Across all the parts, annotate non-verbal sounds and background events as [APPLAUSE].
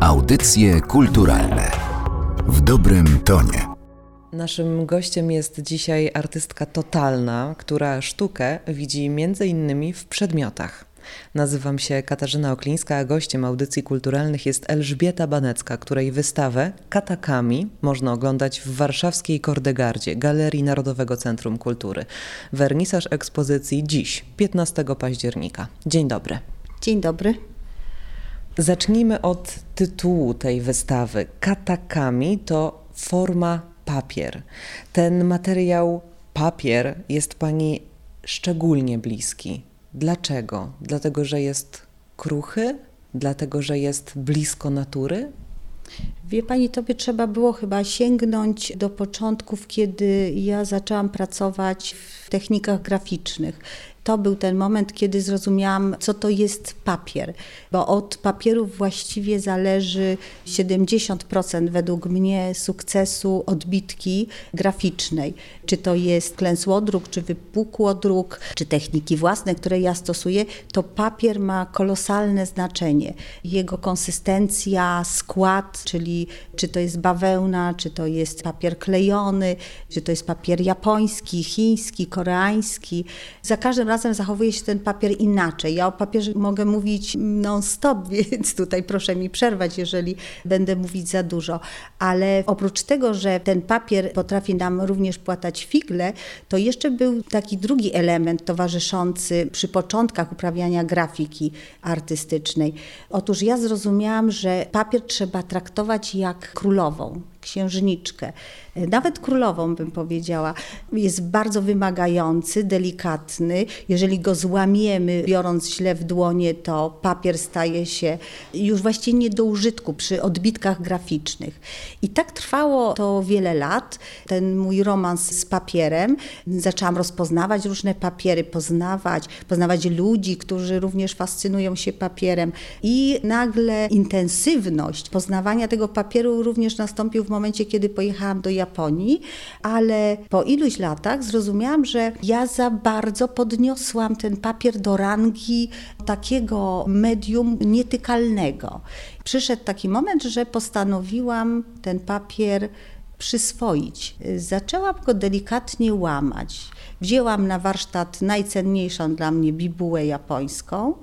Audycje kulturalne w dobrym tonie. Naszym gościem jest dzisiaj artystka totalna, która sztukę widzi między innymi w przedmiotach. Nazywam się Katarzyna Oklińska, a gościem audycji kulturalnych jest Elżbieta Banecka, której wystawę Katakami można oglądać w warszawskiej Kordegardzie, Galerii Narodowego Centrum Kultury. Wernisaż ekspozycji dziś, 15 października. Dzień dobry. Dzień dobry. Zacznijmy od tytułu tej wystawy. Katakami to forma papier. Ten materiał papier jest Pani szczególnie bliski. Dlaczego? Dlatego, że jest kruchy? Dlatego, że jest blisko natury? Wie Pani, tobie trzeba było chyba sięgnąć do początków, kiedy ja zaczęłam pracować w technikach graficznych to był ten moment, kiedy zrozumiałam, co to jest papier, bo od papierów właściwie zależy 70% według mnie sukcesu odbitki graficznej. Czy to jest klęsłodruk, czy wypukłodruk, czy techniki własne, które ja stosuję, to papier ma kolosalne znaczenie. Jego konsystencja, skład, czyli czy to jest bawełna, czy to jest papier klejony, czy to jest papier japoński, chiński, koreański. Za każdym razem zachowuje się ten papier inaczej. Ja o papierze mogę mówić non-stop, [LAUGHS] więc tutaj proszę mi przerwać, jeżeli będę mówić za dużo. Ale oprócz tego, że ten papier potrafi nam również płatać figle, to jeszcze był taki drugi element towarzyszący przy początkach uprawiania grafiki artystycznej. Otóż ja zrozumiałam, że papier trzeba traktować jak królową księżniczkę, nawet królową bym powiedziała, jest bardzo wymagający, delikatny. Jeżeli go złamiemy, biorąc źle w dłonie, to papier staje się już właściwie nie do użytku przy odbitkach graficznych. I tak trwało to wiele lat, ten mój romans z papierem. Zaczęłam rozpoznawać różne papiery, poznawać, poznawać ludzi, którzy również fascynują się papierem. I nagle intensywność poznawania tego papieru również nastąpił w momencie, kiedy pojechałam do Japonii, ale po iluś latach zrozumiałam, że ja za bardzo podniosłam ten papier do rangi takiego medium nietykalnego. Przyszedł taki moment, że postanowiłam ten papier przyswoić. Zaczęłam go delikatnie łamać. Wzięłam na warsztat najcenniejszą dla mnie bibułę japońską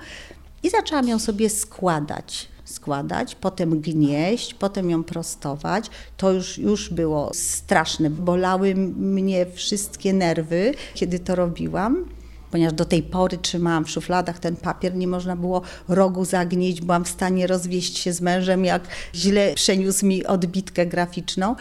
i zaczęłam ją sobie składać składać, potem gnieść, potem ją prostować. To już, już było straszne. Bolały mnie wszystkie nerwy, kiedy to robiłam ponieważ do tej pory trzymałam w szufladach ten papier, nie można było rogu zagnieść, byłam w stanie rozwieść się z mężem, jak źle przeniósł mi odbitkę graficzną.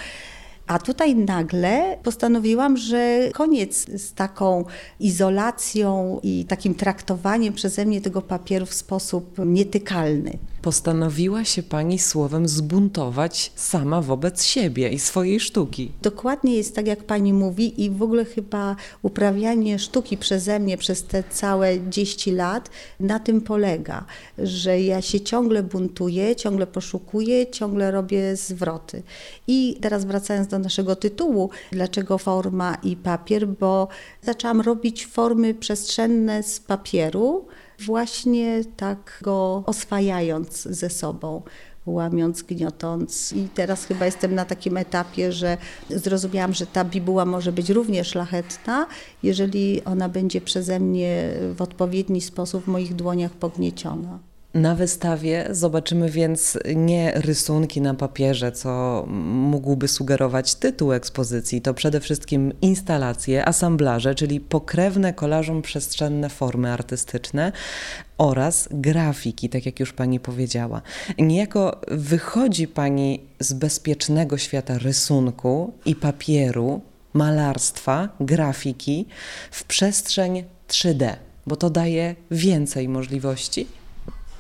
A tutaj nagle postanowiłam, że koniec z taką izolacją i takim traktowaniem przeze mnie tego papieru w sposób nietykalny postanowiła się pani słowem zbuntować sama wobec siebie i swojej sztuki. Dokładnie jest tak, jak pani mówi, i w ogóle chyba uprawianie sztuki przeze mnie przez te całe 10 lat na tym polega, że ja się ciągle buntuję, ciągle poszukuję, ciągle robię zwroty. I teraz wracając do naszego tytułu, dlaczego forma i papier, bo zaczęłam robić formy przestrzenne z papieru właśnie tak go oswajając ze sobą łamiąc, gniotąc. I teraz chyba jestem na takim etapie, że zrozumiałam, że ta bibuła może być również szlachetna, jeżeli ona będzie przeze mnie w odpowiedni sposób w moich dłoniach pognieciona. Na wystawie zobaczymy więc nie rysunki na papierze, co mógłby sugerować tytuł ekspozycji, to przede wszystkim instalacje, asamblaże, czyli pokrewne kolażom przestrzenne formy artystyczne oraz grafiki, tak jak już pani powiedziała. Niejako wychodzi pani z bezpiecznego świata rysunku i papieru, malarstwa, grafiki w przestrzeń 3D, bo to daje więcej możliwości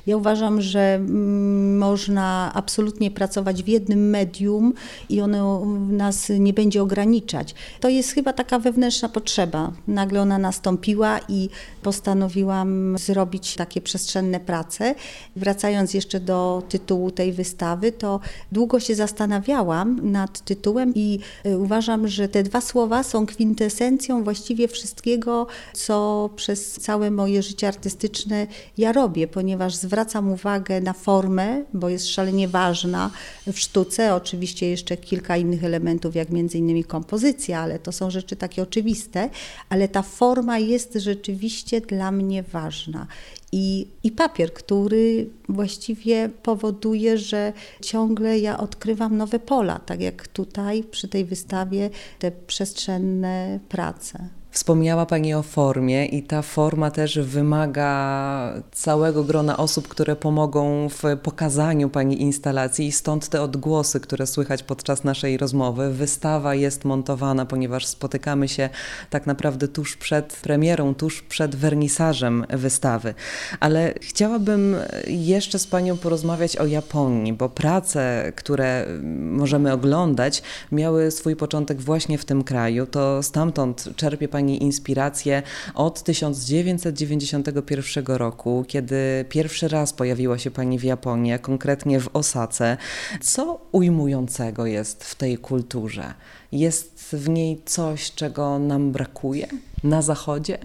ja uważam, że mm, można absolutnie pracować w jednym medium i ono nas nie będzie ograniczać. To jest chyba taka wewnętrzna potrzeba. Nagle ona nastąpiła i postanowiłam zrobić takie przestrzenne prace. Wracając jeszcze do tytułu tej wystawy, to długo się zastanawiałam nad tytułem i y, uważam, że te dwa słowa są kwintesencją właściwie wszystkiego, co przez całe moje życie artystyczne ja robię, ponieważ zwracam zwracam uwagę na formę, bo jest szalenie ważna w sztuce. Oczywiście jeszcze kilka innych elementów, jak między innymi kompozycja, ale to są rzeczy takie oczywiste, ale ta forma jest rzeczywiście dla mnie ważna. I, I papier, który właściwie powoduje, że ciągle ja odkrywam nowe pola, tak jak tutaj przy tej wystawie te przestrzenne prace. Wspomniała Pani o formie i ta forma też wymaga całego grona osób, które pomogą w pokazaniu Pani instalacji i stąd te odgłosy, które słychać podczas naszej rozmowy. Wystawa jest montowana, ponieważ spotykamy się tak naprawdę tuż przed premierą, tuż przed wernisażem wystawy. Ale chciałabym jeszcze z Panią porozmawiać o Japonii, bo prace, które możemy oglądać, miały swój początek właśnie w tym kraju. To stamtąd czerpie Pani Pani inspirację od 1991 roku, kiedy pierwszy raz pojawiła się Pani w Japonii, konkretnie w Osace. Co ujmującego jest w tej kulturze? Jest w niej coś, czego nam brakuje na Zachodzie?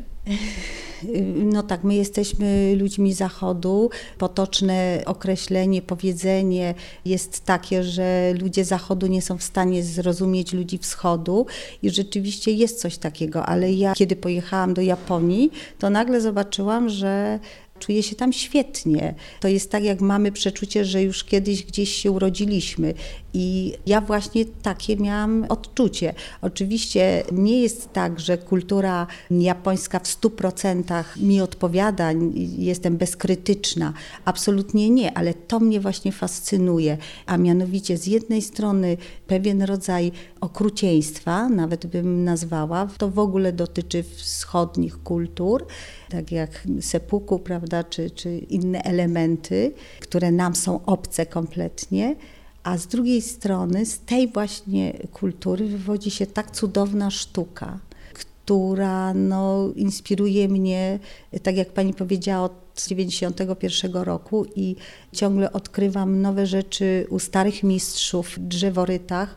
No tak, my jesteśmy ludźmi Zachodu. Potoczne określenie, powiedzenie jest takie, że ludzie Zachodu nie są w stanie zrozumieć ludzi Wschodu i rzeczywiście jest coś takiego, ale ja kiedy pojechałam do Japonii, to nagle zobaczyłam, że czuję się tam świetnie. To jest tak, jak mamy przeczucie, że już kiedyś gdzieś się urodziliśmy. I ja właśnie takie miałam odczucie. Oczywiście nie jest tak, że kultura japońska w stu procentach mi odpowiada, jestem bezkrytyczna. Absolutnie nie, ale to mnie właśnie fascynuje. A mianowicie z jednej strony pewien rodzaj okrucieństwa, nawet bym nazwała, to w ogóle dotyczy wschodnich kultur, tak jak sepuku, prawda, czy, czy inne elementy, które nam są obce kompletnie a z drugiej strony z tej właśnie kultury wywodzi się tak cudowna sztuka, która no, inspiruje mnie, tak jak pani powiedziała, od 91 roku i ciągle odkrywam nowe rzeczy u starych mistrzów w drzeworytach,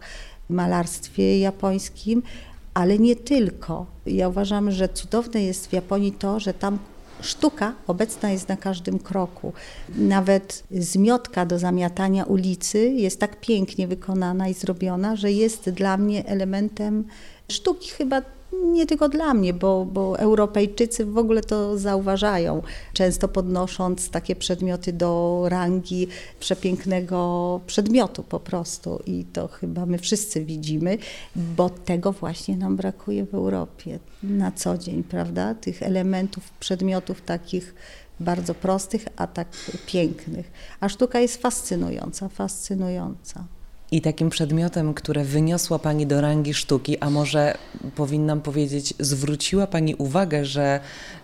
malarstwie japońskim, ale nie tylko. Ja uważam, że cudowne jest w Japonii to, że tam Sztuka obecna jest na każdym kroku. Nawet zmiotka do zamiatania ulicy jest tak pięknie wykonana i zrobiona, że jest dla mnie elementem sztuki chyba nie tylko dla mnie, bo, bo Europejczycy w ogóle to zauważają, często podnosząc takie przedmioty do rangi przepięknego przedmiotu po prostu. I to chyba my wszyscy widzimy, bo tego właśnie nam brakuje w Europie na co dzień, prawda? Tych elementów, przedmiotów takich bardzo prostych, a tak pięknych. A sztuka jest fascynująca, fascynująca. I takim przedmiotem, które wyniosła Pani do rangi sztuki, a może powinnam powiedzieć, zwróciła Pani uwagę, że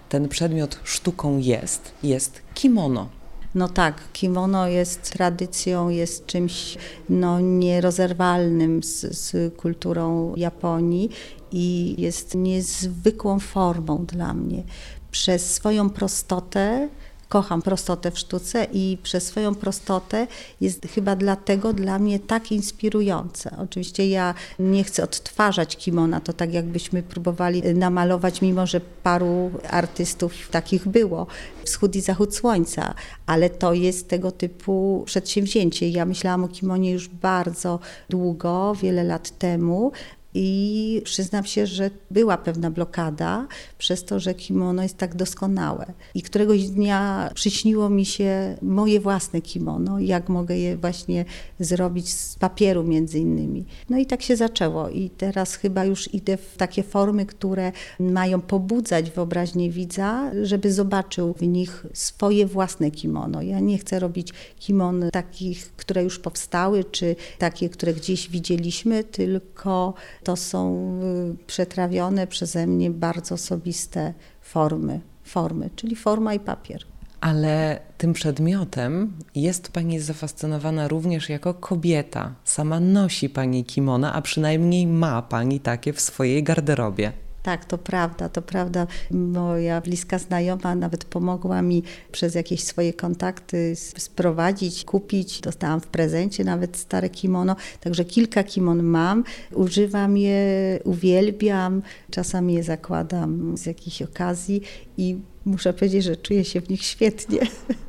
ten przedmiot sztuką jest, jest kimono. No tak, kimono jest tradycją, jest czymś no, nierozerwalnym z, z kulturą Japonii i jest niezwykłą formą dla mnie. Przez swoją prostotę, kocham prostotę w sztuce i przez swoją prostotę jest chyba dlatego dla mnie tak inspirujące. Oczywiście ja nie chcę odtwarzać kimona, to tak jakbyśmy próbowali namalować, mimo że paru artystów takich było, wschód i zachód słońca, ale to jest tego typu przedsięwzięcie. Ja myślałam o kimonie już bardzo długo, wiele lat temu, i przyznam się, że była pewna blokada przez to, że kimono jest tak doskonałe. I któregoś dnia przyśniło mi się moje własne kimono, jak mogę je właśnie zrobić z papieru między innymi. No i tak się zaczęło. I teraz chyba już idę w takie formy, które mają pobudzać wyobraźnię widza, żeby zobaczył w nich swoje własne kimono. Ja nie chcę robić kimon takich, które już powstały, czy takie, które gdzieś widzieliśmy, tylko to są y, przetrawione przeze mnie bardzo osobiste formy, formy, czyli forma i papier. Ale tym przedmiotem jest Pani zafascynowana również jako kobieta. Sama nosi Pani kimona, a przynajmniej ma Pani takie w swojej garderobie. Tak, to prawda, to prawda. Moja bliska znajoma nawet pomogła mi przez jakieś swoje kontakty sprowadzić, kupić. Dostałam w prezencie nawet stare kimono, także kilka kimon mam. Używam je, uwielbiam, czasami je zakładam z jakichś okazji i muszę powiedzieć, że czuję się w nich świetnie,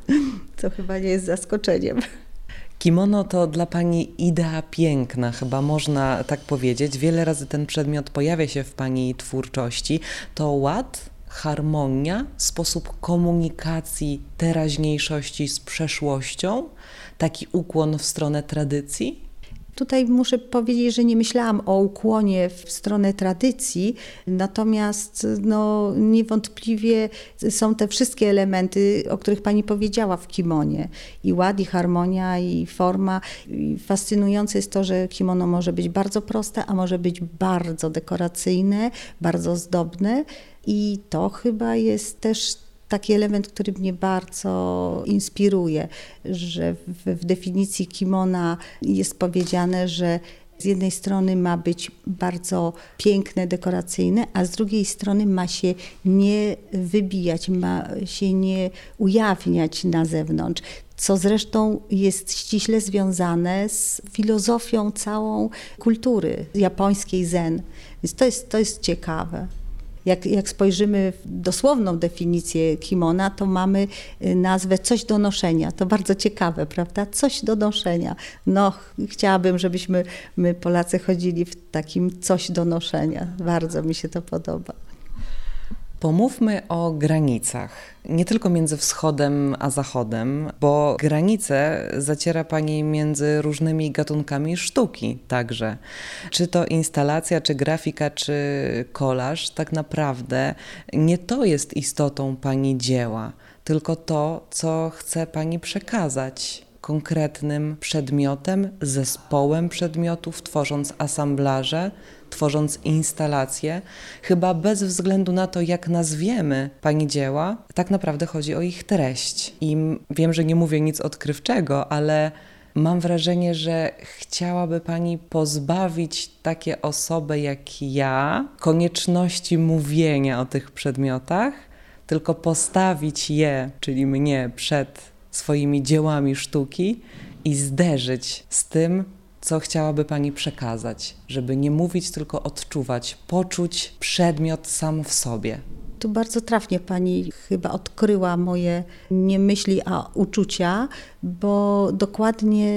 [LAUGHS] co chyba nie jest zaskoczeniem. Kimono to dla Pani idea piękna, chyba można tak powiedzieć. Wiele razy ten przedmiot pojawia się w Pani twórczości. To ład, harmonia, sposób komunikacji teraźniejszości z przeszłością, taki ukłon w stronę tradycji? Tutaj muszę powiedzieć, że nie myślałam o ukłonie w stronę tradycji, natomiast no, niewątpliwie są te wszystkie elementy, o których Pani powiedziała w kimonie. I ład, i harmonia, i forma. I fascynujące jest to, że kimono może być bardzo proste, a może być bardzo dekoracyjne, bardzo zdobne. I to chyba jest też taki element, który mnie bardzo inspiruje, że w, w definicji kimona jest powiedziane, że z jednej strony ma być bardzo piękne, dekoracyjne, a z drugiej strony ma się nie wybijać, ma się nie ujawniać na zewnątrz, co zresztą jest ściśle związane z filozofią całą kultury japońskiej zen. Więc to jest, to jest ciekawe. Jak, jak spojrzymy w dosłowną definicję kimona, to mamy y, nazwę coś do noszenia. To bardzo ciekawe, prawda? Coś do noszenia. No, chciałabym, żebyśmy my Polacy chodzili w takim coś do noszenia. Bardzo mi się to podoba. Pomówmy o granicach. Nie tylko między wschodem a zachodem, bo granice zaciera Pani między różnymi gatunkami sztuki także. Czy to instalacja, czy grafika, czy kolaż, tak naprawdę nie to jest istotą Pani dzieła, tylko to, co chce Pani przekazać konkretnym przedmiotem, zespołem przedmiotów, tworząc asamblaże, tworząc instalacje, chyba bez względu na to, jak nazwiemy Pani dzieła, tak naprawdę chodzi o ich treść. I wiem, że nie mówię nic odkrywczego, ale mam wrażenie, że chciałaby Pani pozbawić takie osoby jak ja konieczności mówienia o tych przedmiotach, tylko postawić je, czyli mnie, przed swoimi dziełami sztuki i zderzyć z tym, co chciałaby Pani przekazać, żeby nie mówić, tylko odczuwać, poczuć przedmiot sam w sobie? Tu bardzo trafnie Pani chyba odkryła moje nie myśli, a uczucia, bo dokładnie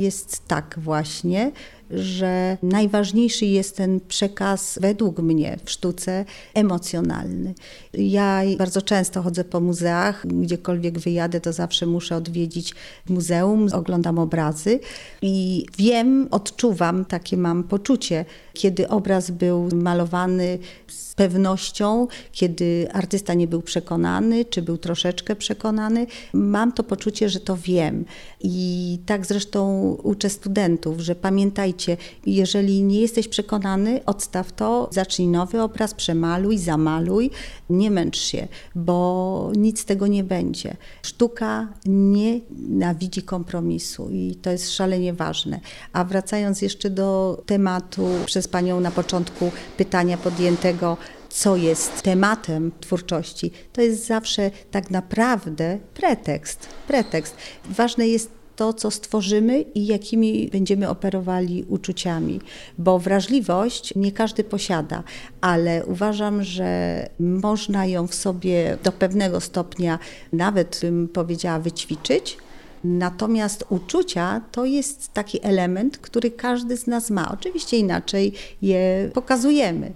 jest tak właśnie, że najważniejszy jest ten przekaz, według mnie, w sztuce emocjonalny. Ja bardzo często chodzę po muzeach, gdziekolwiek wyjadę, to zawsze muszę odwiedzić muzeum, oglądam obrazy i wiem, odczuwam, takie mam poczucie, kiedy obraz był malowany z pewnością, kiedy artysta nie był przekonany, czy był troszeczkę przekonany. Mam to poczucie, że to wiem. I tak zresztą uczę studentów, że pamiętajcie, jeżeli nie jesteś przekonany, odstaw to, zacznij nowy obraz, przemaluj, zamaluj, nie męcz się, bo nic z tego nie będzie. Sztuka nie nawidzi kompromisu i to jest szalenie ważne. A wracając jeszcze do tematu przez Panią na początku pytania podjętego, co jest tematem twórczości, to jest zawsze tak naprawdę pretekst. pretekst. Ważne jest to, co stworzymy i jakimi będziemy operowali uczuciami, bo wrażliwość nie każdy posiada, ale uważam, że można ją w sobie do pewnego stopnia, nawet bym powiedziała, wyćwiczyć. Natomiast uczucia to jest taki element, który każdy z nas ma. Oczywiście inaczej je pokazujemy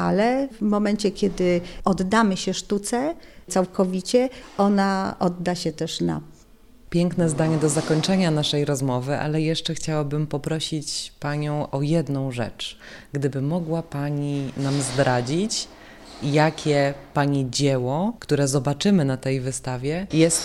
ale w momencie, kiedy oddamy się sztuce całkowicie, ona odda się też nam. Piękne zdanie do zakończenia naszej rozmowy, ale jeszcze chciałabym poprosić Panią o jedną rzecz. Gdyby mogła Pani nam zdradzić, jakie Pani dzieło, które zobaczymy na tej wystawie, jest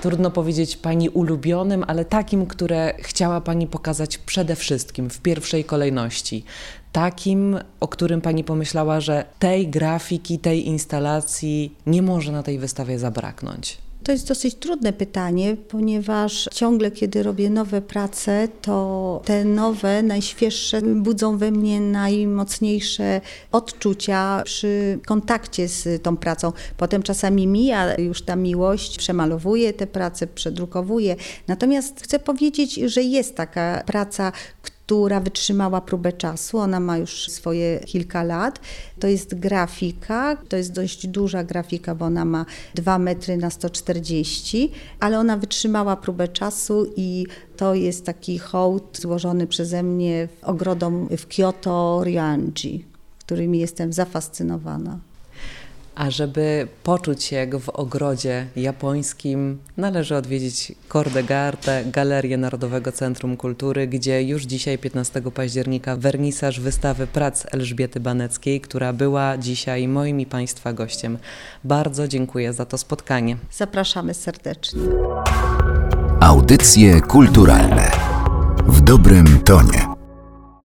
trudno powiedzieć Pani ulubionym, ale takim, które chciała Pani pokazać przede wszystkim, w pierwszej kolejności. Takim, o którym Pani pomyślała, że tej grafiki, tej instalacji nie może na tej wystawie zabraknąć. To jest dosyć trudne pytanie, ponieważ ciągle, kiedy robię nowe prace, to te nowe, najświeższe budzą we mnie najmocniejsze odczucia przy kontakcie z tą pracą. Potem czasami mija już ta miłość, przemalowuję te prace, przedrukowuję. Natomiast chcę powiedzieć, że jest taka praca, która wytrzymała próbę czasu. Ona ma już swoje kilka lat. To jest grafika, to jest dość duża grafika, bo ona ma 2 metry na 140, ale ona wytrzymała próbę czasu i to jest taki hołd złożony przeze mnie ogrodom w Kyoto Ryanji, którymi jestem zafascynowana. A żeby poczuć się jak w ogrodzie japońskim, należy odwiedzić Kordegarte, Galerię Narodowego Centrum Kultury, gdzie już dzisiaj, 15 października, wernisaż wystawy prac Elżbiety Baneckiej, która była dzisiaj moim i Państwa gościem. Bardzo dziękuję za to spotkanie. Zapraszamy serdecznie. Audycje kulturalne w dobrym tonie.